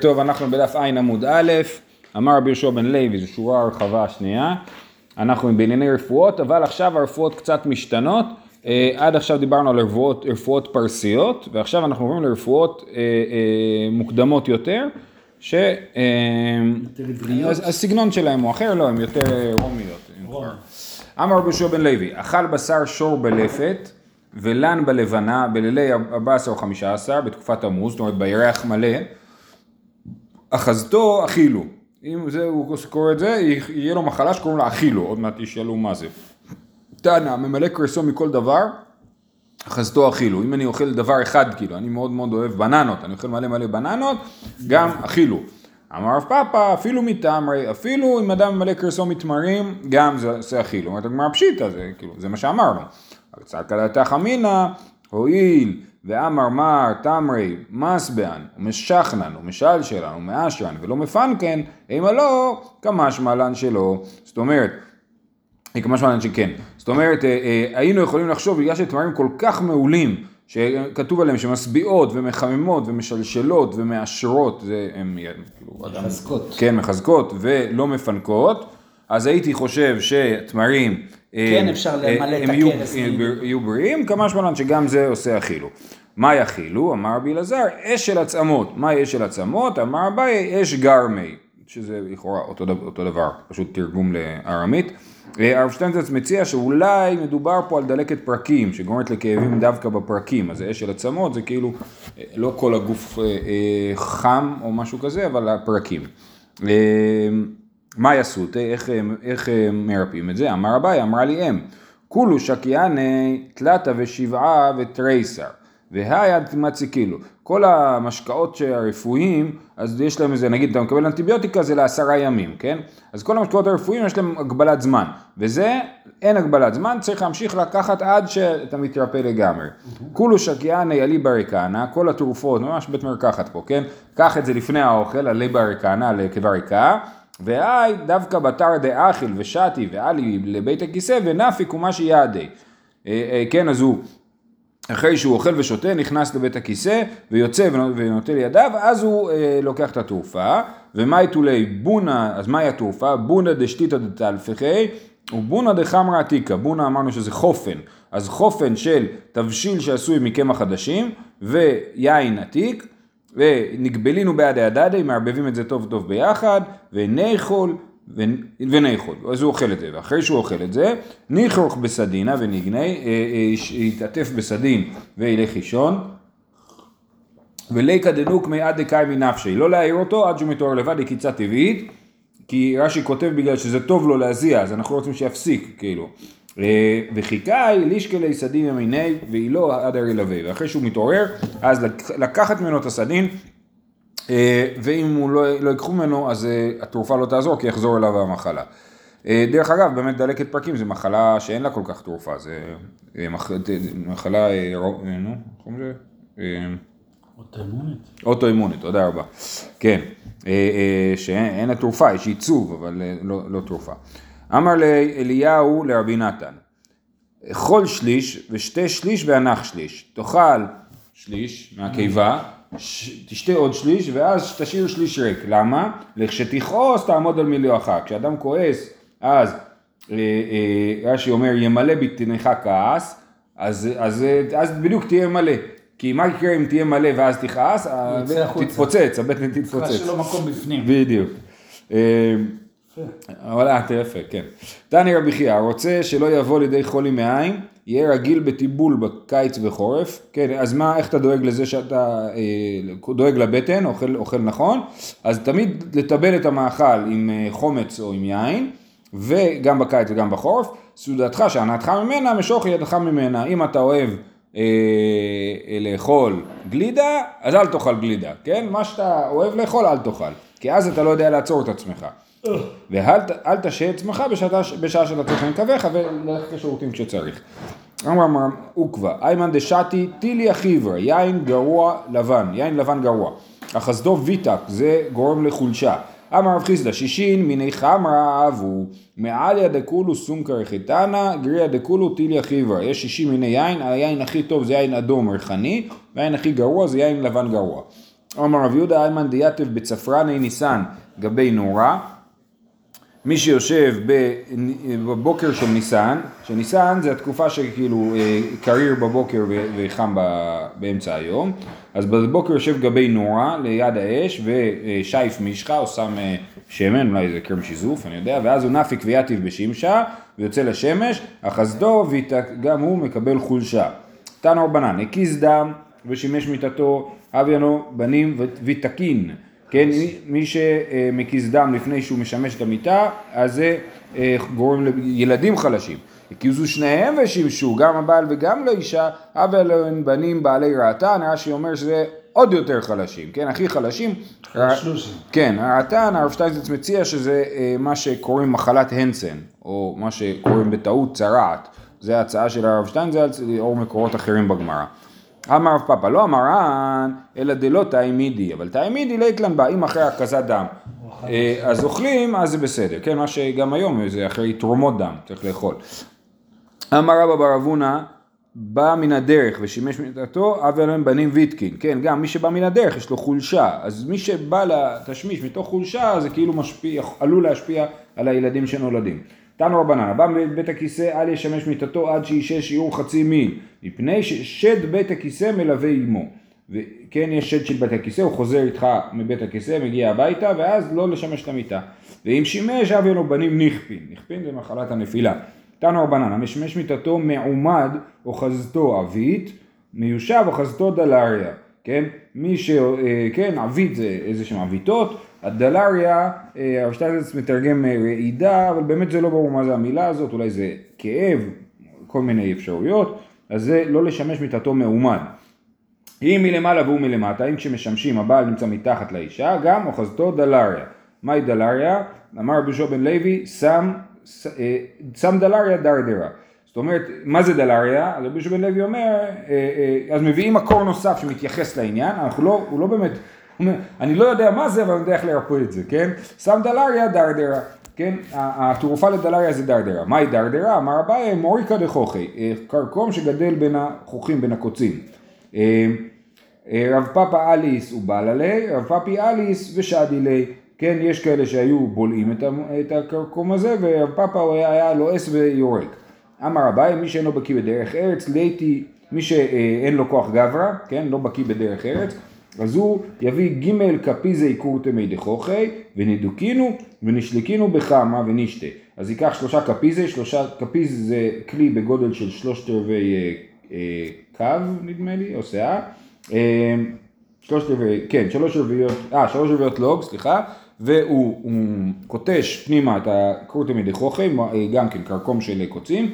טוב, אנחנו בדף ע' עמוד א', אמר רבי יהושע בן לוי, זו שורה הרחבה השנייה, אנחנו בענייני רפואות, אבל עכשיו הרפואות קצת משתנות, אה, עד עכשיו דיברנו על רפואות, רפואות פרסיות, ועכשיו אנחנו עוברים לרפואות אה, אה, מוקדמות יותר, שהסגנון שלהם הוא אחר, לא, הם יותר רומיות. אמר רבי יהושע בן לוי, אכל בשר שור בלפת, ולן בלבנה, בלילי 14 או 15, בתקופת תמוז, זאת אומרת בירח מלא, אחזתו אכילו. אם זה, הוא קורא את זה, יהיה לו מחלה שקוראים לה אכילו, עוד מעט ישאלו מה זה. תנא, ממלא קרסו מכל דבר, אחזתו אכילו. אם אני אוכל דבר אחד, כאילו, אני מאוד מאוד אוהב בננות, אני אוכל מלא מלא בננות, גם אכילו. אמר רב פאפא, אפילו מתמרי, אפילו אם אדם ממלא קרסו מתמרים, גם זה, זה אכילו. אומרת הגמרא פשיטא, זה כאילו, זה מה שאמרנו. צעקא דתך אמינא, הואיל ואמר מר תמרי מסבען ומשכנן ומשלשלן ומאשרן ולא מפנקן, אימה לא כמשמע לן שלא. זאת אומרת, כמשמע לן שכן. זאת אומרת, אה, אה, היינו יכולים לחשוב, בגלל שתמרים כל כך מעולים, שכתוב עליהם שמשביעות ומחממות ומשלשלות ומאשרות, זה הם כאילו, מחזקות. כן, מחזקות ולא מפנקות, אז הייתי חושב שתמרים כן אפשר למלא את הכרס. הם יהיו בריאים, כמה שמלן שגם זה עושה אכילו. מה יכילו? אמר רבי אלעזר, אש של עצמות. מה אש של עצמות? אמר אביי, אש גרמי. שזה לכאורה אותו, אותו דבר, פשוט תרגום לארמית. הרב שטיינזרץ מציע שאולי מדובר פה על דלקת פרקים, שגורמת לכאבים דווקא בפרקים, אז אש של עצמות זה כאילו לא כל הגוף חם או משהו כזה, אבל הפרקים. מה יעשו? איך, איך מרפאים את זה? אמר אביי, אמרה לי אם, כולו שקיאני תלתה ושבעה ותריסר. והיד מצי כאילו. כל המשקאות הרפואיים, אז יש להם איזה, נגיד אתה מקבל אנטיביוטיקה זה לעשרה ימים, כן? אז כל המשקאות הרפואיים יש להם הגבלת זמן, וזה אין הגבלת זמן, צריך להמשיך לקחת עד שאתה מתרפא לגמרי. כולו שקיאני עלי בריקנה, כל התרופות, ממש בית מרקחת פה, כן? קח את זה לפני האוכל, עלי בריקנה לכבריקה. והי דווקא בתר דאכיל ושתי ועלי לבית הכיסא ונפיק ומה שיעדי. כן, אז הוא אחרי שהוא אוכל ושותה, נכנס לבית הכיסא ויוצא ונוטל ידיו, אז הוא אה, לוקח את התרופה. ומאי תולי בונה, אז מהי התרופה? בונה דשתיתא דתלפחי ובונה דחמרא עתיקה. בונה אמרנו שזה חופן. אז חופן של תבשיל שעשוי מקמח חדשים ויין עתיק. ונגבלינו בעדי הדדי, מערבבים את זה טוב טוב ביחד, וניחול, וניחול, אז הוא אוכל את זה, ואחרי שהוא אוכל את זה, ניחרוך בסדינה ונגנה, אה, אה, יתעטף בסדין וילך לישון, וליקא דנוק מי עד דקאי מנפשי, לא להעיר אותו עד שהוא מתעורר לבד, היא קיצה טבעית, כי רש"י כותב בגלל שזה טוב לו להזיע, אז אנחנו רוצים שיפסיק, כאילו. וחיקאי לישקלי סדין ימיני ואילו עד הרי לווה ואחרי שהוא מתעורר אז לקחת ממנו את הסדין ואם הוא לא, לא ייקחו ממנו אז התרופה לא תעזור כי יחזור אליו המחלה. דרך אגב באמת דלקת פרקים זה מחלה שאין לה כל כך תרופה זה מחלה, נו, איך? אוטואימונית. אוטואימונית, תודה רבה. כן, שאין לה תרופה, יש ייצוב אבל לא, לא תרופה. אמר לאליהו לרבי נתן, אכול שליש ושתי שליש והנח שליש. תאכל שליש מהקיבה, תשתה עוד שליש ואז תשאיר שליש ריק. למה? לכשתכעוס תעמוד על מילואך. כשאדם כועס אז רש"י אומר ימלא בטנך כעס, אז, אז, אז בדיוק תהיה מלא. כי מה יקרה אם תהיה מלא ואז תכעס? תתפוצץ, הבטן תתפוצץ. יש לו מקום בפנים. בדיוק. אבל אתה יפה, כן. דני רבי חייא, רוצה שלא יבוא לידי חולי מעין, יהיה רגיל בטיבול בקיץ וחורף, כן, אז מה, איך אתה דואג לזה שאתה אה, דואג לבטן, אוכל, אוכל נכון, אז תמיד לטבל את המאכל עם אה, חומץ או עם יין, וגם בקיץ וגם בחורף, סעודתך שענתך ממנה, משוך ידך ממנה, אם אתה אוהב אה, לאכול גלידה, אז אל תאכל גלידה, כן, מה שאתה אוהב לאכול אל תאכל, כי אז אתה לא יודע לעצור את עצמך. ואל תשהה עצמך בשעה שאתה צריך לנקבך וללכת לשירותים כשצריך. אמר אמר עוקבא, איימן דשתי טילי החיבר, יין גרוע לבן, יין לבן גרוע. החסדו ויטק, זה גורם לחולשה. אמר רב חיסדא, שישין מיני חמרא אבו, מעליה דקולו סומקר חיתנה, גריה דקולו טילי החיבר. יש שישים מיני יין, היין הכי טוב זה יין אדום ריחני, והיין הכי גרוע זה יין לבן גרוע. אמר רב יהודה איימן דייתב בצפרני ניסן גבי נורה מי שיושב בבוקר של ניסן, שניסן זה התקופה שכאילו אה, קריר בבוקר וחם באמצע היום, אז בבוקר יושב גבי נורה ליד האש ושייף משחה או שם אה, שמן, אולי זה קרם שיזוף, אני יודע, ואז הוא נפיק ויתיב בשמשה ויוצא לשמש, אחזדו וגם הוא מקבל חולשה. תנו רבנן, הקיז דם ושימש מיתתו, אביאנו בנים ותקין. כן, מי, מי שמקיז דם לפני שהוא משמש את המיטה, אז זה אה, גורם לילדים חלשים. הקיזו שניהם ושימשו, גם הבעל וגם לאישה, אבל הם בנים בעלי רעתן, רש"י אומר שזה עוד יותר חלשים, כן, הכי חלשים. כן, הרעתן, הרב שטיינזץ מציע שזה אה, מה שקוראים מחלת הנסן, או מה שקוראים בטעות צרעת. זה ההצעה של הרב שטיינזלץ, או מקורות אחרים בגמרא. אמר רב פאפא, לא אמרן, אלא דלא תאימידי, אבל תאימידי ליתלן בה, אם אחרי הקזת דם. אה, אז אוכלים, אז זה בסדר, כן, מה שגם היום זה אחרי תרומות דם, צריך לאכול. אמר רבא בר אבונה, בא מן הדרך ושימש מיתתו, אבל הם בנים ויתקין, כן, גם מי שבא מן הדרך יש לו חולשה, אז מי שבא לתשמיש מתוך חולשה זה כאילו משפיע, עלול להשפיע על הילדים שנולדים. תנו רבנן, הבא מבית הכיסא אל ישמש מיתתו עד שישה שיעור חצי מיל, מפני ששד בית הכיסא מלווה עמו. וכן יש שד של בית הכיסא, הוא חוזר איתך מבית הכיסא, מגיע הביתה, ואז לא לשמש את המיטה. ואם שימש, אבי לו בנים נכפין. נכפין זה מחלת הנפילה. תנו רבנן, המשמש מיתתו מעומד, אוחזתו עבית, מיושב אוחזתו דלריה. כן? מי ש... אה, כן, עבית זה איזה שהם עביתות, הדלריה, אה, הרב שטיינזץ מתרגם אה, רעידה, אבל באמת זה לא ברור מה זה המילה הזאת, אולי זה כאב, כל מיני אפשרויות, אז זה לא לשמש מיטתו מעומד. אם מלמעלה והוא מלמטה, אם כשמשמשים הבעל נמצא מתחת לאישה, גם אוחזתו דלריה. מהי דלריה? אמר רבי בן לוי, שם, שם דלריה דרדרה. זאת אומרת, מה זה דלריה? אז רבי בן לוי אומר, אה, אה, אז מביאים מקור נוסף שמתייחס לעניין, אנחנו לא, הוא לא באמת, אומר, אני לא יודע מה זה, אבל אני יודע איך לרפוא את זה, כן? שם דלריה דרדרה, כן? התרופה לדלריה זה דרדרה. מהי דרדרה? אמר אביי, מוריקה דחוכי, אה, קרקום שגדל בין החוכים, בין הקוצים. רב פאפה אליס הוא בעללי, רב פאפי אליס ושדילי. כן, יש כאלה שהיו בולעים את הקרקום הזה, ורב פאפה הוא היה לועס ויורק. אמר אביי, מי שאינו בקיא בדרך ארץ, ליתי, מי שאין לו כוח גברא, כן, לא בקיא בדרך ארץ, אז הוא יביא ג' כפיזי קורטמי דחוכי, ונדוקינו, ונשלקינו בחמה ונשתה. אז ייקח שלושה כפיזי, שלושה כפיז זה כלי בגודל של שלושת רבעי אה, אה, קו, נדמה לי, או שאה. אה, שלושת רבעי, כן, שלוש רביעיות, אה, שלוש רביעיות לוג, סליחה, והוא קוטש פנימה את הקורטמי דחוכי, גם כן קרקום של קוצים,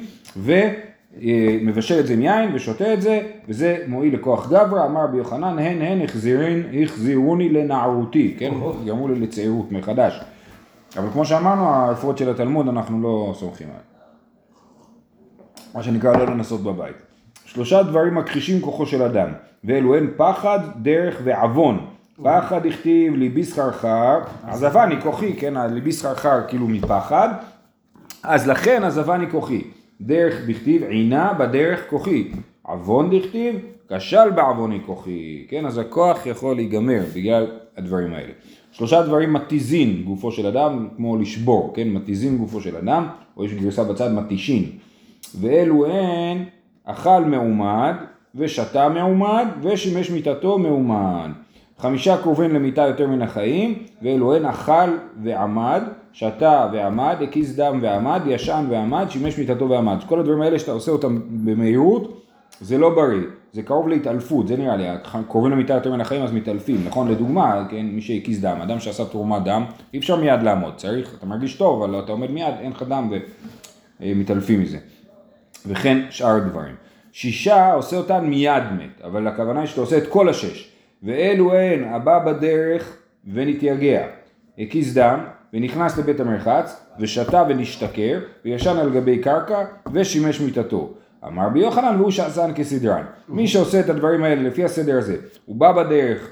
ומבשל את זה עם יין ושותה את זה, וזה מועיל לכוח גברא, אמר רבי יוחנן, הן הן החזירין, החזירוני לנערותי, כן, גרמו לי לצעירות מחדש. אבל כמו שאמרנו, הרפואות של התלמוד אנחנו לא סומכים עליהן. מה שנקרא לא לנסות בבית. שלושה דברים מכחישים כוחו של אדם, ואלו הן פחד, דרך ועוון. פחד הכתיב ליבי סחרחר, עזבני כוחי, כן, ליבי סחרחר כאילו מפחד, אז לכן עזבני כוחי. דרך דכתיב עינה בדרך כוחי. עוון דכתיב כשל בעווני כוחי. כן, אז הכוח יכול להיגמר בגלל הדברים האלה. שלושה דברים מתיזין גופו של אדם, כמו לשבור, כן, מתיזין גופו של אדם, או יש גרסה בצד מתישין. ואלו הן אכל מעומד, ושתה מעומד, ושימש מיתתו מעומד. חמישה קרובים למיתה יותר מן החיים, ואלו הן אכל ועמד, שתה ועמד, הקיז דם ועמד, ישן ועמד, שימש מיתתו ועמד. כל הדברים האלה שאתה עושה אותם במהירות, זה לא בריא, זה קרוב להתעלפות, זה נראה לי, קרובים למיתה יותר מן החיים אז מתעלפים, נכון? לדוגמה, כן, מי שהקיז דם, אדם שעשה תרומת דם, אי אפשר מיד לעמוד, צריך, אתה מרגיש טוב, אבל אתה עומד מיד, אין לך דם ומתעלפים מזה. וכן שאר הדברים. שישה עושה אותן מיד מת, אבל הכוונה היא שאתה עושה את כל השש. ואלו הן הבא בדרך ונתייגע, הקיז דם ונכנס לבית המרחץ ושתה ונשתכר וישן על גבי קרקע ושימש מיתתו. אמר רבי יוחנן והוא שעשן כסדרן. מי שעושה את הדברים האלה לפי הסדר הזה, הוא בא בדרך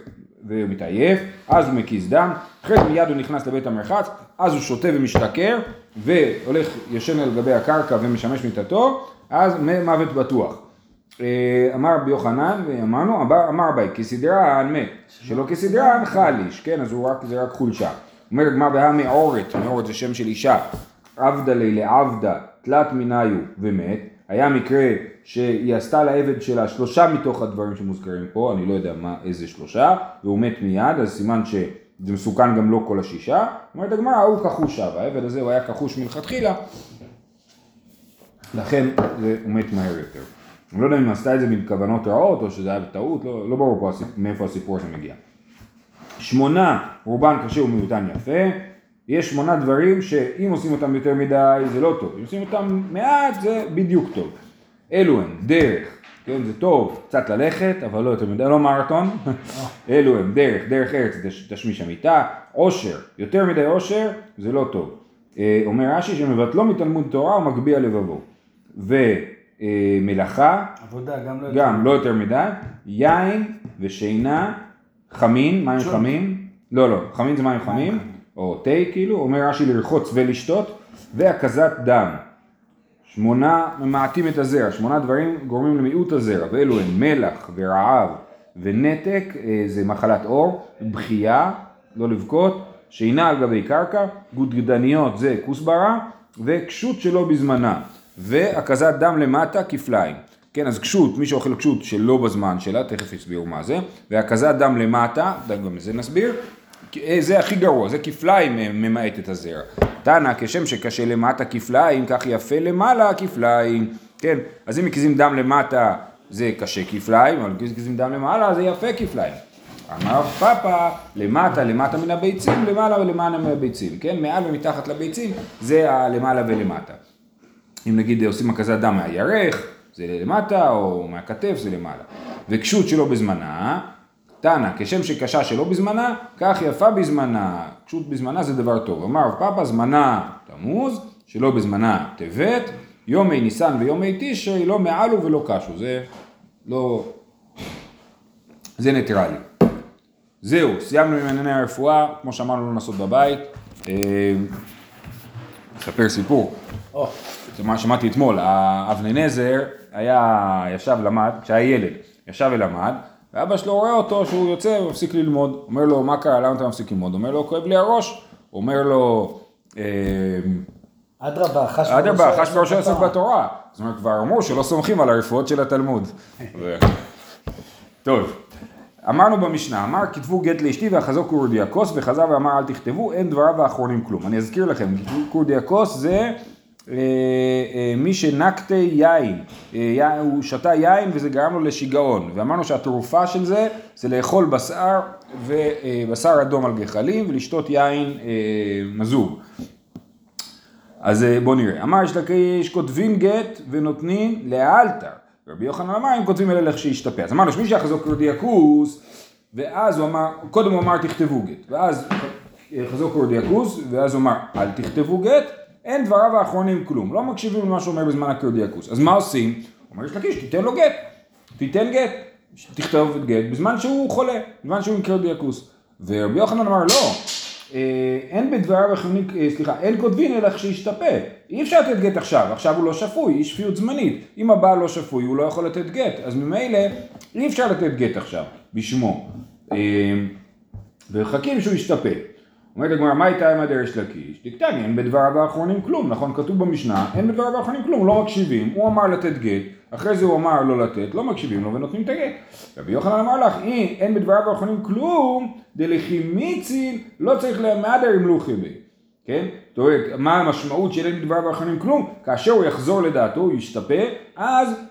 והוא מתעייף, אז הוא מקיז דם, אחרי זה מיד הוא נכנס לבית המרחץ, אז הוא שותה ומשתכר והולך ישן על גבי הקרקע ומשמש מיתתו, אז מוות בטוח. אה, אמר רבי יוחנן, ואמרנו, אמר- אביי, כסדרן מת, שלא כסדרן חליש, כן, אז הוא רק, זה רק חולשה. אומר הגמרא בהא מעורת, מעורת זה שם של אישה, עבדה לי לעבדה, תלת מניו ומת, היה מקרה שהיא עשתה לעבד שלה שלושה מתוך הדברים שמוזכרים פה, אני לא יודע מה, איזה שלושה, והוא מת מיד, אז סימן שזה מסוכן גם לא כל השישה. אומרת הגמרא, הוא כחושה, והעבד הזה הוא היה כחוש מלכתחילה, לכן זה, הוא מת מהר יותר. אני לא יודע אם עשתה את זה מכוונות רעות או שזה היה בטעות, לא, לא ברור פה מאיפה הסיפור הזה מגיע. שמונה, רובן קשה ומיעוטן יפה. יש שמונה דברים שאם עושים אותם יותר מדי זה לא טוב, אם עושים אותם מעט זה בדיוק טוב. אלו הם דרך, כן זה טוב קצת ללכת אבל לא יותר מדי, לא מרתון, אלו הם דרך, דרך ארץ תש- תשמיש המיטה, עושר, יותר מדי עושר זה לא טוב. אה, אומר רש"י שמבטלו מתלמוד תורה ומגביה לבבו. ומלאכה, עבודה גם לא גם לא יותר מדי, יין ושינה, חמין, מים חמים, לא לא, חמין זה מים חמים, או תה כאילו, אומר רש"י לרחוץ ולשתות, והקזת דם. שמונה ממעטים את הזרע, שמונה דברים גורמים למיעוט הזרע, ואלו הם מלח ורעב ונתק, אה, זה מחלת עור, בכייה, לא לבכות, שינה על גבי קרקע, גודגדניות זה כוסברה, וקשות שלא בזמנה, והקזת דם למטה כפליים. כן, אז קשות, מי שאוכל קשות שלא בזמן שלה, תכף יסבירו מה זה, והקזת דם למטה, גם את זה נסביר, אה, זה הכי גרוע, זה כפליים אה, ממעט את הזרע. תנא, כשם שקשה למטה כפליים, כך יפה למעלה כפליים. כן, אז אם מקיזים דם למטה זה קשה כפליים, אבל אם מקיזים דם למעלה זה יפה כפליים. אמר פאפה, למטה, למטה מן הביצים, למעלה ולמעלה מן הביצים. כן, מעל ומתחת לביצים זה הלמעלה ולמטה. אם נגיד עושים הקזת דם מהירך, זה למטה, או מהכתף, זה למעלה. וקשות שלא בזמנה, תנא, כשם שקשה שלא בזמנה, כך יפה בזמנה. קשות בזמנה זה דבר טוב. אמר רב פאפה, זמנה תמוז, שלא בזמנה טבת, יומי ניסן ויומי תשרי, לא מעלו ולא קשו. זה לא... זה ניטרלי. זהו, סיימנו עם ענייני הרפואה, כמו שאמרנו לא לעשות בבית. אה, אספר סיפור. זה מה שמעתי אתמול, אבננזר היה, ישב למד, כשהיה ילד, ישב ולמד, ואבא שלו רואה אותו שהוא יוצא ומפסיק ללמוד, אומר לו מה קרה, למה אתה מפסיק ללמוד? אומר לו כואב לי הראש, אומר לו אה, אדרבה, חש בראשו יעסוק בתורה, זאת אומרת כבר אמרו שלא סומכים על הרפואות של התלמוד. טוב, אמרנו במשנה, אמר כתבו גט לאשתי ואחזו קורדיאקוס וחזר ואמר אל תכתבו, אין דבריו האחרונים כלום. אני אזכיר לכם, קורדיאקוס זה מי שנקטה יין, אה, הוא שתה יין וזה גרם לו לשיגעון, ואמרנו שהתרופה של זה זה לאכול בשר ובשר אדום על גחלים ולשתות יין אה, מזוג. אז אה, בוא נראה. אמר יש לקיש כותבים גט ונותנים לאלתר. רבי יוחנן אמר אם כותבים אלה שישתפע. אז אמרנו שמי שיחזור קורדיאקוס, ואז הוא אמר, קודם הוא אמר תכתבו גט, ואז חזור קורדיאקוס, ואז הוא אמר אל תכתבו גט, אין דבריו האחרונים כלום, לא מקשיבים למה שהוא אומר בזמן הקורדיאקוס. אז מה עושים? אומר יש לקיש תיתן לו גט, תיתן גט, תכתוב את גט בזמן שהוא חולה, בזמן שהוא עם קורדיאקוס. ורבי יוחנן אמר לא, אה, אין בדבריו האחרונים, אה, סליחה, אין כותבין אלא שישתפה. אי אפשר לתת גט עכשיו, עכשיו הוא לא שפוי, היא שפיות זמנית. אם הבעל לא שפוי, הוא לא יכול לתת גט, אז ממילא אי אפשר לתת גט עכשיו, בשמו. אה, וחכים שהוא ישתפה. אומרת הגמרא, מה הייתה עם הדרש לקיש? דקטני, אין בדבריו האחרונים כלום, נכון? כתוב במשנה, אין בדבריו האחרונים כלום, לא מקשיבים, הוא אמר לתת גט, אחרי זה הוא אמר לא לתת, לא מקשיבים לו ונותנים את הגט. רבי יוחנן אמר לך, אם אין בדבריו האחרונים כלום, דלכי מיציל, לא צריך למהדר עם לוחי בי. כן? אתה רואה, מה המשמעות של אין בדבריו האחרונים כלום? כאשר הוא יחזור לדעתו, הוא ישתפה, אז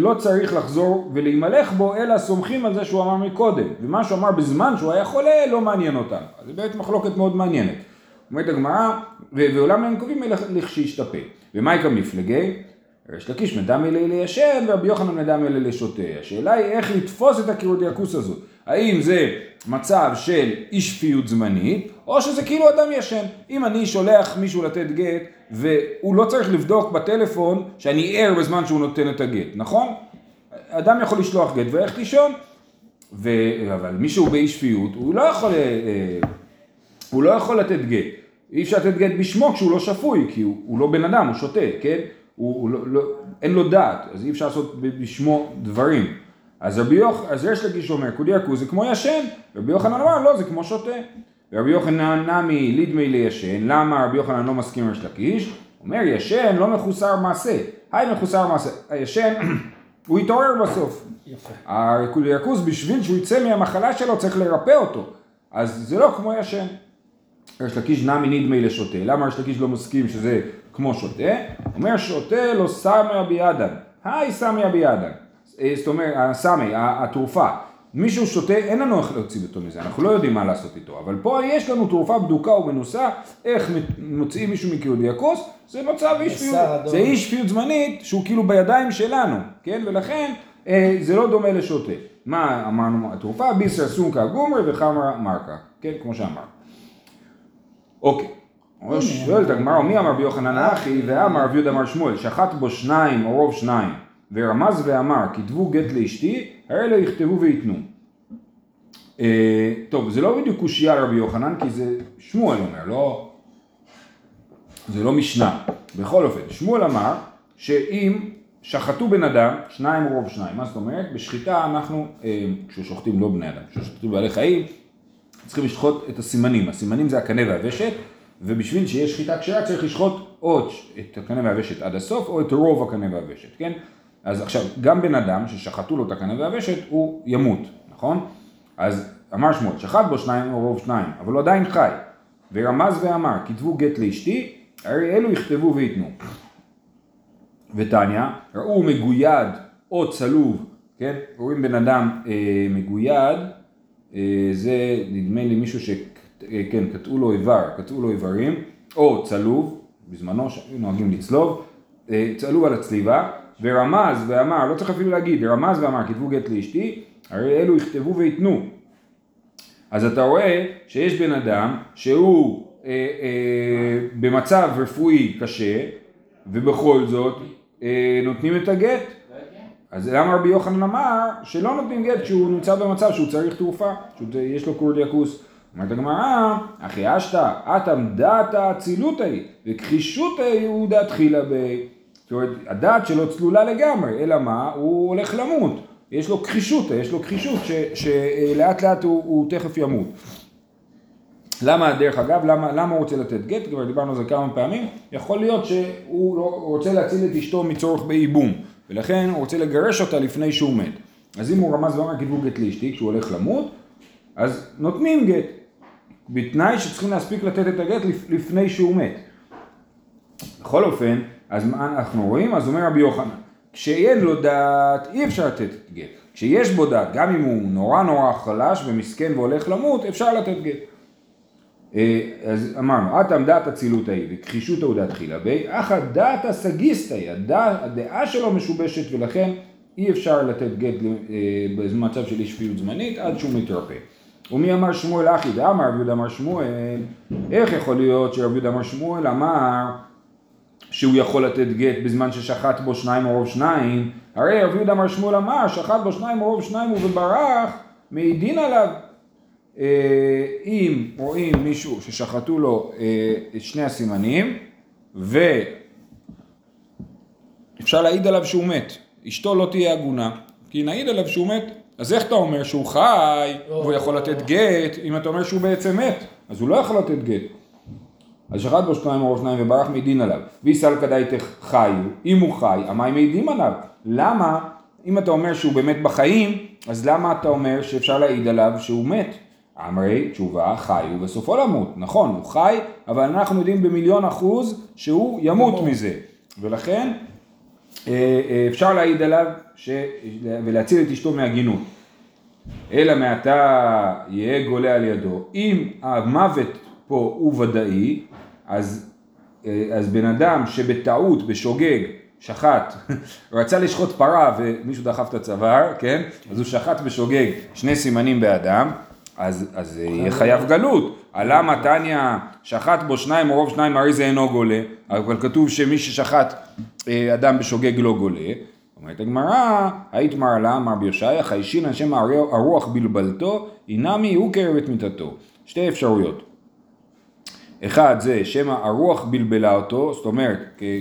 לא צריך לחזור ולהימלך בו, אלא סומכים על זה שהוא אמר מקודם. ומה שהוא אמר בזמן שהוא היה חולה, לא מעניין אותנו. אז זו באמת מחלוקת מאוד מעניינת. אומרת הגמרא, ו- ואולם הם קובעים לכשישתפה. ומאי כמפלגי? יש לקיש מדם אלה לישן ורבי יוחנן מדם אלה לשותה. השאלה היא איך לתפוס את הקירודיאקוס הזאת. האם זה מצב של אי שפיות זמנית, או שזה כאילו אדם ישן. אם אני שולח מישהו לתת גט, והוא לא צריך לבדוק בטלפון שאני ער בזמן שהוא נותן את הגט, נכון? אדם יכול לשלוח גט וללכת לישון, ו... אבל מישהו באי שפיות, הוא לא יכול, אה, אה, הוא לא יכול לתת גט. אי אפשר לתת גט בשמו כשהוא לא שפוי, כי הוא, הוא לא בן אדם, הוא שותה, כן? הוא, הוא לא, לא, אין לו דעת, אז אי אפשר לעשות בשמו דברים. אז רבי יוחנן, אז יש לגיש אומר, כודי ירקוז זה כמו ישן, רבי יוחנן אמר לא, זה כמו שותה. ורבי יוחנן נמי לידמי לישן, למה רבי יוחנן לא מסכים עם ריש לקיש? אומר ישן לא מחוסר מעשה, היי מחוסר מעשה, הישן הוא יתעורר בסוף. יפה. הירקוז בשביל שהוא יצא מהמחלה שלו צריך לרפא אותו, אז זה לא כמו ישן. ריש לקיש נמי נדמי לשותה, למה ריש לקיש לא מסכים שזה כמו שותה? אומר שותה לא סמיה בידן, היי סמיה בידן, אה, זאת אומרת, הסמי, התרופה, מישהו שותה, אין לנו איך להוציא אותו מזה, אנחנו לא יודעים מה לעשות איתו, אבל פה יש לנו תרופה בדוקה ומנוסה, איך מוציאים מישהו מקיודיאקוס, זה מצב אי שפיות, זה. אי שפיות זמנית שהוא כאילו בידיים שלנו, כן, ולכן אה, זה לא דומה לשותה. מה אמרנו, התרופה ביסר סומקה גומרי וחמרה מרקה, כן, כמו שאמרנו. אוקיי. שואלת הגמרא, מי אמר ביוחנן האחי ואמר רב יהודה אמר שמואל, שחט בו שניים או רוב שניים, ורמז ואמר, כתבו גט לאשתי, האלה יכתבו וייתנו. אה, טוב, זה לא בדיוק קושייה לרבי יוחנן, כי זה שמואל אומר, לא... זה לא משנה. בכל אופן, שמואל אמר שאם שחטו בן אדם, שניים רוב שניים, מה זאת אומרת? בשחיטה אנחנו, אה, כששוחטים לא בני אדם, כששוחטים בעלי חיים, צריכים לשחוט את הסימנים, הסימנים זה הקנה והוושת, ובשביל שיהיה שחיטה כשרה צריך לשחוט או את הקנה והוושת עד הסוף, או את רוב הקנה והוושת, כן? אז עכשיו, גם בן אדם ששחטו לו את הקנה והוושת, הוא ימות, נכון? אז אמר שמואל, שחט בו שניים או רוב שניים, אבל הוא עדיין חי. ורמז ואמר, כתבו גט לאשתי, הרי אלו יכתבו וייתנו. ותניא, ראו מגויד או צלוב, כן? רואים בן אדם אה, מגויד, אה, זה נדמה לי מישהו שכן, קטעו לו איבר, קטעו לו איברים, או צלוב, בזמנו שהיו נוהגים לצלוב, אה, צלוב על הצליבה, ורמז ואמר, לא צריך אפילו להגיד, רמז ואמר, כתבו גט לאשתי, הרי אלו יכתבו וייתנו. אז אתה רואה שיש בן אדם שהוא אה, אה, במצב רפואי קשה, ובכל זאת אה, נותנים את הגט. אז למה רבי יוחנן אמר שלא נותנים גט כשהוא נמצא במצב שהוא צריך תרופה, שיש לו קורדיאקוס. אומרת הגמרא, אחי אשתא, אטם דעת האצילות ההיא, וכחישות ההיא הוא דעת תחילה ב... זאת אומרת, הדעת שלו צלולה לגמרי, אלא מה? הוא הולך למות. יש לו כחישות, יש לו כחישות שלאט לאט הוא, הוא תכף ימות. למה, דרך אגב, למה, למה הוא רוצה לתת גט? כבר דיברנו על זה כמה פעמים. יכול להיות שהוא לא, רוצה להציל את אשתו מצורך בייבום, ולכן הוא רוצה לגרש אותה לפני שהוא מת. אז אם הוא רמז ואמר כתבו גט לאשתי כשהוא הולך למות, אז נותנים גט, בתנאי שצריכים להספיק לתת את הגט לפ- לפני שהוא מת. בכל אופן, אז מה אנחנו רואים? אז אומר רבי יוחנן, כשאין לו דעת אי אפשר לתת גט. כשיש בו דעת, גם אם הוא נורא נורא חלש ומסכן והולך למות, אפשר לתת גט. אה, אז אמרנו, אטם דעת אצילות ההיא וכחישות ההודעה תחילה בי, אך הדעת הדע- הדעה שלו משובשת ולכן אי אפשר לתת גט אה, במצב של אי שפיות זמנית עד שהוא מתרפא. ומי אמר שמואל אחי דאמר רבי יהודה אמר שמואל, איך יכול להיות שרבי יהודה אמר שמואל אמר שהוא יכול לתת גט בזמן ששחט בו שניים או רוב שניים, הרי רבי יהודה אמר שמואל אמר שחט בו שניים או רוב שניים וברח, מעידין עליו. אה, אם רואים מישהו ששחטו לו אה, את שני הסימנים ואפשר להעיד עליו שהוא מת, אשתו לא תהיה עגונה, כי נעיד עליו שהוא מת, אז איך אתה אומר שהוא חי? והוא יכול לתת גט? אם אתה אומר שהוא בעצם מת, אז הוא לא יכול לתת גט. אז שחט בו שניים או שניים וברח מעידין עליו. ויסל כדאיתך חיו, אם הוא חי, המים מעידים עליו. למה, אם אתה אומר שהוא באמת בחיים, אז למה אתה אומר שאפשר להעיד עליו שהוא מת? אמרי, תשובה, חי הוא בסופו למות. נכון, הוא חי, אבל אנחנו יודעים במיליון אחוז שהוא ימות מזה. ולכן אה, אה, אפשר להעיד עליו ש... ולהציל את אשתו מהגינות. אלא מעתה יהיה גולה על ידו. אם המוות פה הוא ודאי, אז, אה, אז בן אדם שבטעות, בשוגג, שחט, רצה לשחוט פרה ומישהו דחף את הצוואר, כן? אז הוא שחט בשוגג שני סימנים באדם, אז, אז אה, יהיה חייב גלות. עלה מתניא שחט בו שניים או רוב שניים הרי זה אינו גולה, אבל כתוב שמי ששחט אה, אדם בשוגג לא גולה. אומרת הגמרא, היית מר לה, אמר ביושעיה, חיישין השם הרוח בלבלתו, אינמי הוא קרב את מיתתו. שתי אפשרויות. אחד זה שמא הרוח בלבלה אותו, זאת אומרת,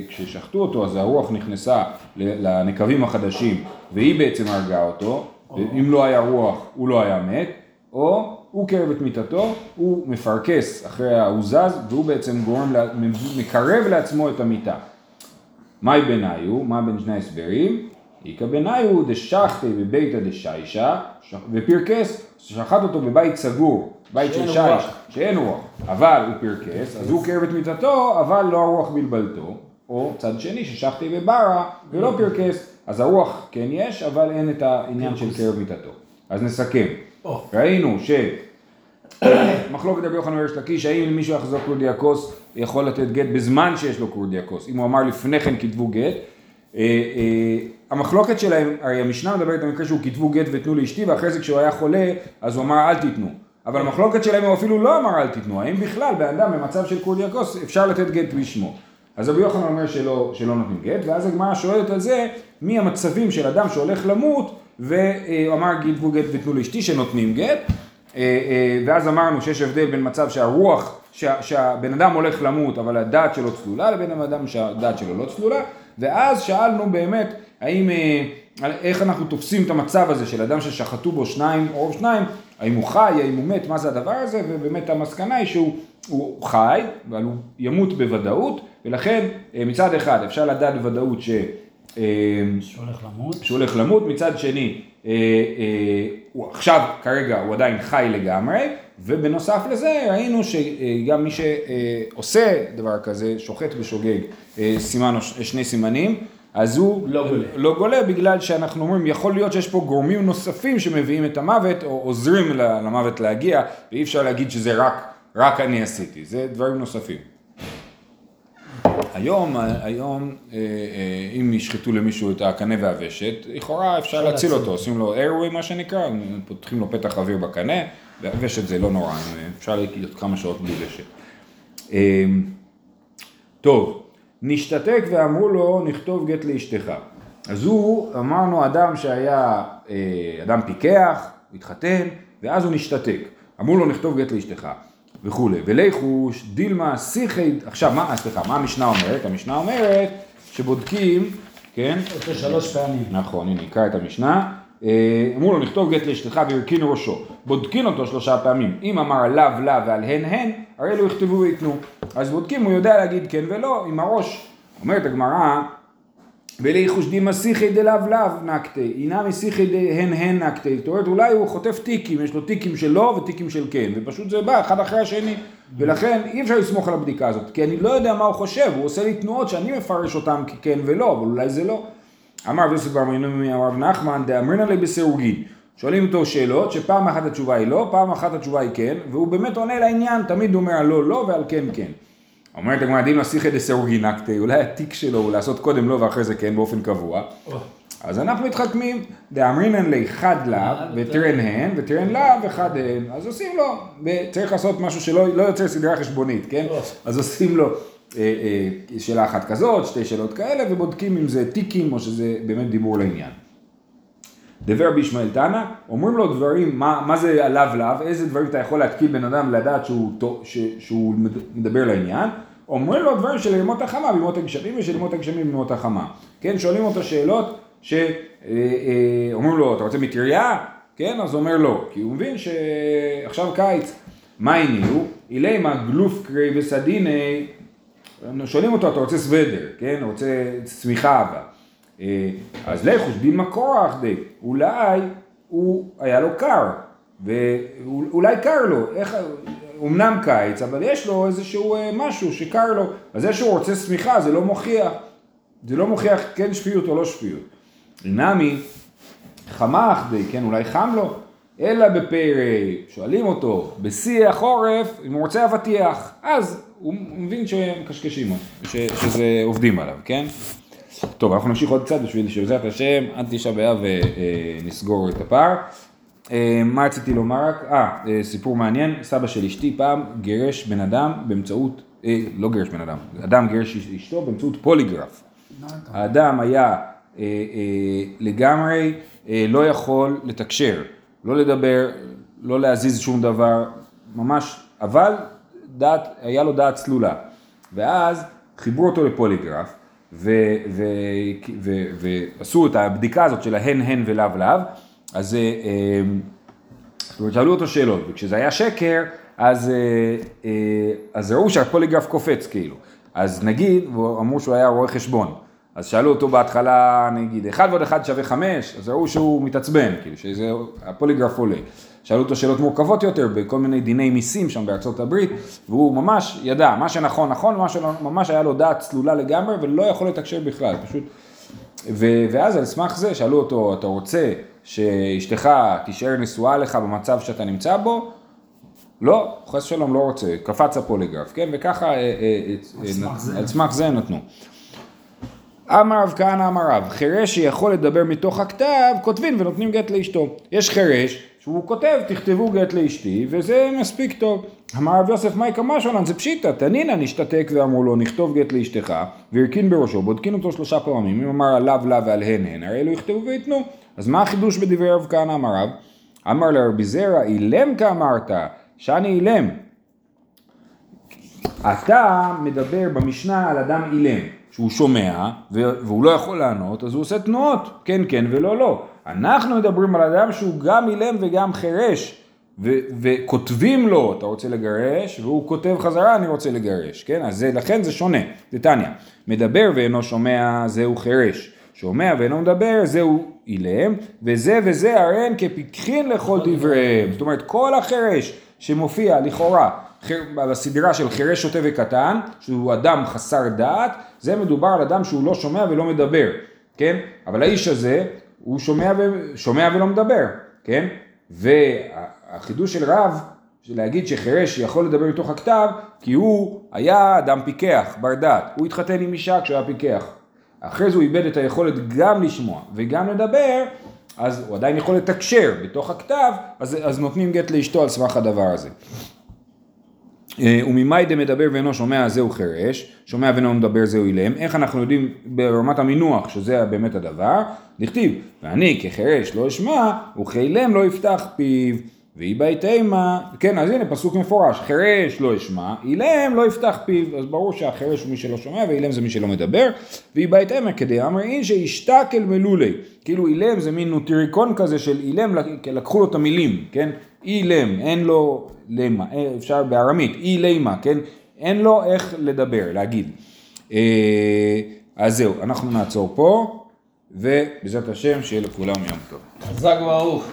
כששחטו אותו אז הרוח נכנסה לנקבים החדשים והיא בעצם הרגה אותו, אם לא היה רוח הוא לא היה מת, או הוא קרב את מיתתו, הוא מפרכס אחרי ההוזז והוא בעצם גורם, מקרב לעצמו את המיתה. מהי ביניו? מה בין שני ההסברים? איכא ביניו דשחטי בביתא דשיישה ופרקס, שחט אותו בבית סגור, בית של שיש, שאין רוח, אבל הוא פרקס, אז הוא קרב את מיתתו, אבל לא הרוח בלבלתו, או צד שני ששחטי בברה ולא פרקס, אז הרוח כן יש, אבל אין את העניין של קרב מיתתו. אז נסכם. ראינו שמחלוקת רבי יוחנן וריש לקיש, האם מישהו יחזור קורדיאקוס יכול לתת גט בזמן שיש לו קורדיאקוס, אם הוא אמר לפני כן כתבו גט. אה, אה, המחלוקת שלהם, הרי המשנה מדברת על מקרה שהוא כתבו גט ותנו לאשתי, ואחרי זה כשהוא היה חולה, אז הוא אמר אל תיתנו. אבל המחלוקת שלהם הוא אפילו לא אמר אל תיתנו, האם בכלל באדם במצב של קורדיאקוס אפשר לתת גט בשמו. אז רבי יוחנן אומר שלא, שלא נותנים גט, ואז הגמרא שואלת על זה, מי המצבים של אדם שהולך למות, והוא אמר גידבו גט ותנו לאשתי שנותנים גט, אה, אה, ואז אמרנו שיש הבדל בין מצב שהרוח, שה, שהבן אדם הולך למות אבל הדעת שלו צלולה, לבין אדם שהדעת שלו לא צלולה, ואז שאלנו באמת האם, אה, איך אנחנו תופסים את המצב הזה של אדם ששחטו בו שניים או שניים, האם הוא חי, האם הוא מת, מה זה הדבר הזה, ובאמת המסקנה היא שהוא חי, אבל הוא ימות בוודאות, ולכן מצד אחד אפשר לדעת בוודאות ש... שהוא הולך למות. שהוא הולך למות, מצד שני, אה, אה, הוא עכשיו כרגע הוא עדיין חי לגמרי, ובנוסף לזה ראינו שגם מי שעושה דבר כזה, שוחט ושוגג, אה, סימן, שני סימנים, אז הוא לא גולה. לא גולה בגלל שאנחנו אומרים, יכול להיות שיש פה גורמים נוספים שמביאים את המוות, או עוזרים למוות להגיע, ואי אפשר להגיד שזה רק, רק אני עשיתי, זה דברים נוספים. היום, היום אה, אה, אם ישחטו למישהו את הקנה והוושת, לכאורה אפשר להציל אותו, עושים לו איירווי מה שנקרא, פותחים לו פתח אוויר בקנה, והוושת זה לא נורא, אפשר להיות כמה שעות בלי ושת. אה, טוב, נשתתק ואמרו לו נכתוב גט לאשתך. אז הוא, אמרנו אדם שהיה, אדם פיקח, התחתן, ואז הוא נשתתק. אמרו לו נכתוב גט לאשתך. וכולי. ולכוש דילמה שיחי, עכשיו מה, סליחה, מה המשנה אומרת? המשנה אומרת שבודקים, כן? אותו שלוש פעמים. נכון, הנה נקרא את המשנה. אה, אמרו לו נכתוב גט לאשתך והרכין ראשו, בודקין אותו שלושה פעמים, אם אמר לאו לאו ועל הן הן, הרי לא יכתבו וייתנו. אז בודקים, הוא יודע להגיד כן ולא, עם הראש. אומרת הגמרא, וליחוש דימא שיחי דלאו לאו נקטי, אינמי שיחי דהן הן נקטי, זאת אומרת אולי הוא חוטף טיקים, יש לו טיקים של לא וטיקים של כן, ופשוט זה בא אחד אחרי השני, ולכן אי אפשר לסמוך על הבדיקה הזאת, כי אני לא יודע מה הוא חושב, הוא עושה לי תנועות שאני מפרש אותן ככן ולא, אבל אולי זה לא. אמר ויוסף בר מינומי הרב נחמן דאמרינא לי בסירוגין, שואלים אותו שאלות שפעם אחת התשובה היא לא, פעם אחת התשובה היא כן, והוא באמת עונה לעניין, תמיד אומר לא לא ועל כן כן. אומרת הגמרא דין לשיחא דסאורגינקטי, אולי התיק שלו הוא לעשות קודם לא ואחרי זה כן באופן קבוע. אז אנחנו מתחכמים, דאמרינן לי חד לה וטרן הן וטרן לה וחד הן, אז עושים לו, צריך לעשות משהו שלא לא יוצר סדרה חשבונית, כן? אז עושים לו אה, אה, שאלה אחת כזאת, שתי שאלות כאלה, ובודקים אם זה טיקים או שזה באמת דיבור לעניין. דבר בישמעאל תנא, אומרים לו דברים, מה, מה זה עליו לאו, איזה דברים אתה יכול להתקיל בן אדם לדעת שהוא, ש, שהוא מדבר לעניין, אומרים לו דברים של ימות החמה בימות הגשמים ושל ימות הגשמים בימות החמה. כן, שואלים אותו שאלות שאומרים אה, אה, לו, אתה רוצה מטריה? כן, אז הוא אומר לא, כי הוא מבין שעכשיו קיץ. מה הניעו? אילי מה גלוף קרי וסדיני, שואלים אותו, אתה רוצה סוודר, כן, רוצה צמיחה הבאה. אה, אז לכו שדימה קורח די, אולי הוא היה לו קר, ואולי קר לו, איך, אמנם קיץ, אבל יש לו איזשהו אה, משהו שקר לו, אז זה שהוא רוצה שמיכה זה לא מוכיח, זה לא מוכיח כן שפיות או לא שפיות. נמי חמך די, כן, אולי חם לו, אלא בפרא, שואלים אותו, בשיא החורף, אם הוא רוצה אבטיח, אז הוא מבין שמקשקשים שזה עובדים עליו, כן? טוב, אנחנו נמשיך עוד קצת בשביל שבעזרת השם, עד תשעה באב ונסגור את הפער. אה, מה רציתי לומר? אה, אה, סיפור מעניין, סבא של אשתי פעם גירש בן אדם באמצעות, אה, לא גירש בן אדם, אדם גירש אשתו באמצעות פוליגרף. האדם היה אה, אה, לגמרי אה, לא יכול לתקשר, לא לדבר, לא להזיז שום דבר, ממש, אבל דעת, היה לו דעת צלולה. ואז חיברו אותו לפוליגרף, ועשו את הבדיקה הזאת של ההן הן ולאו לאו, אז אה, אה, שאלו אותו שאלות, וכשזה היה שקר, אז, אה, אז ראו שהפוליגרף קופץ כאילו. אז נגיד, אמרו שהוא היה רואה חשבון, אז שאלו אותו בהתחלה, נגיד, 1 ועוד 1 שווה 5, אז ראו שהוא מתעצבן, כאילו, שזה, הפוליגרף עולה. שאלו אותו שאלות מורכבות יותר בכל מיני דיני מיסים שם בארצות הברית, והוא ממש ידע, מה שנכון נכון, מה שממש היה לו דעת צלולה לגמרי ולא יכול לתקשר בכלל, פשוט. ו- ואז על סמך זה שאלו אותו, אתה רוצה שאשתך תישאר נשואה לך במצב שאתה נמצא בו? לא, חס שלום לא רוצה, קפץ הפוליגרף, כן? וככה אה, אה, אה, על סמך זה נתנו. אמר רב כהנא אמר רב, חירש שיכול לדבר מתוך הכתב, כותבים ונותנים גט לאשתו. יש חירש שהוא כותב, תכתבו גט לאשתי, וזה מספיק טוב. אמר רב יוסף מאי כמה שולן, זה פשיטא, תנינא נשתתק ואמרו לו, נכתוב גט לאשתך, והרכין בראשו, בודקין אותו שלושה פעמים, אם אמר עליו לה ועל הן הן, הרי אלו יכתבו וייתנו. אז מה החידוש בדברי רב כהנא אמר רב? אמר לרבי זרע, אילם כאמרת, שאני אילם. אתה מדבר במשנה על אדם אילם, שהוא שומע והוא לא יכול לענות, אז הוא עושה תנועות, כן כן ולא לא. אנחנו מדברים על אדם שהוא גם אילם וגם חירש, ו- וכותבים לו, אתה רוצה לגרש, והוא כותב חזרה, אני רוצה לגרש, כן? אז זה, לכן זה שונה, זה טניה. מדבר ואינו שומע, זהו חירש. שומע ואינו מדבר, זהו אילם, וזה וזה הרי הן כפיקחין לכל דבריהם. זאת אומרת, כל החירש שמופיע לכאורה בסדרה של חירש שוטה וקטן, שהוא אדם חסר דעת, זה מדובר על אדם שהוא לא שומע ולא מדבר, כן? אבל האיש הזה, הוא שומע, ו... שומע ולא מדבר, כן? והחידוש של רב, של להגיד שחירש יכול לדבר מתוך הכתב, כי הוא היה אדם פיקח, בר דעת. הוא התחתן עם אישה כשהוא היה פיקח. אחרי זה הוא איבד את היכולת גם לשמוע וגם לדבר, אז הוא עדיין יכול לתקשר בתוך הכתב, אז, אז נותנים גט לאשתו על סמך הדבר הזה. אה, וממאי דמדבר ואינו שומע זהו חירש, שומע ואינו מדבר זהו אילם, איך אנחנו יודעים ברמת המינוח שזה באמת הדבר? נכתיב, ואני כחירש לא אשמע, וכאילם לא יפתח פיו, ואי בהתאמה, כן אז הנה פסוק מפורש, חירש לא אשמע, אילם לא יפתח פיו, אז ברור שהחירש הוא מי שלא שומע ואילם זה מי שלא מדבר, ואי בהתאמה כדי אמרי שישתק אל מלולי, כאילו אילם זה מין נוטריקון כזה של אילם, לקחו לו את המילים, כן? אילם, אין לו למה, אפשר בארמית, אי לימה, כן? אין לו איך לדבר, להגיד. אה, אז זהו, אנחנו נעצור פה, ובעזרת השם שיהיה לכולם יום טוב. חזק וברוך.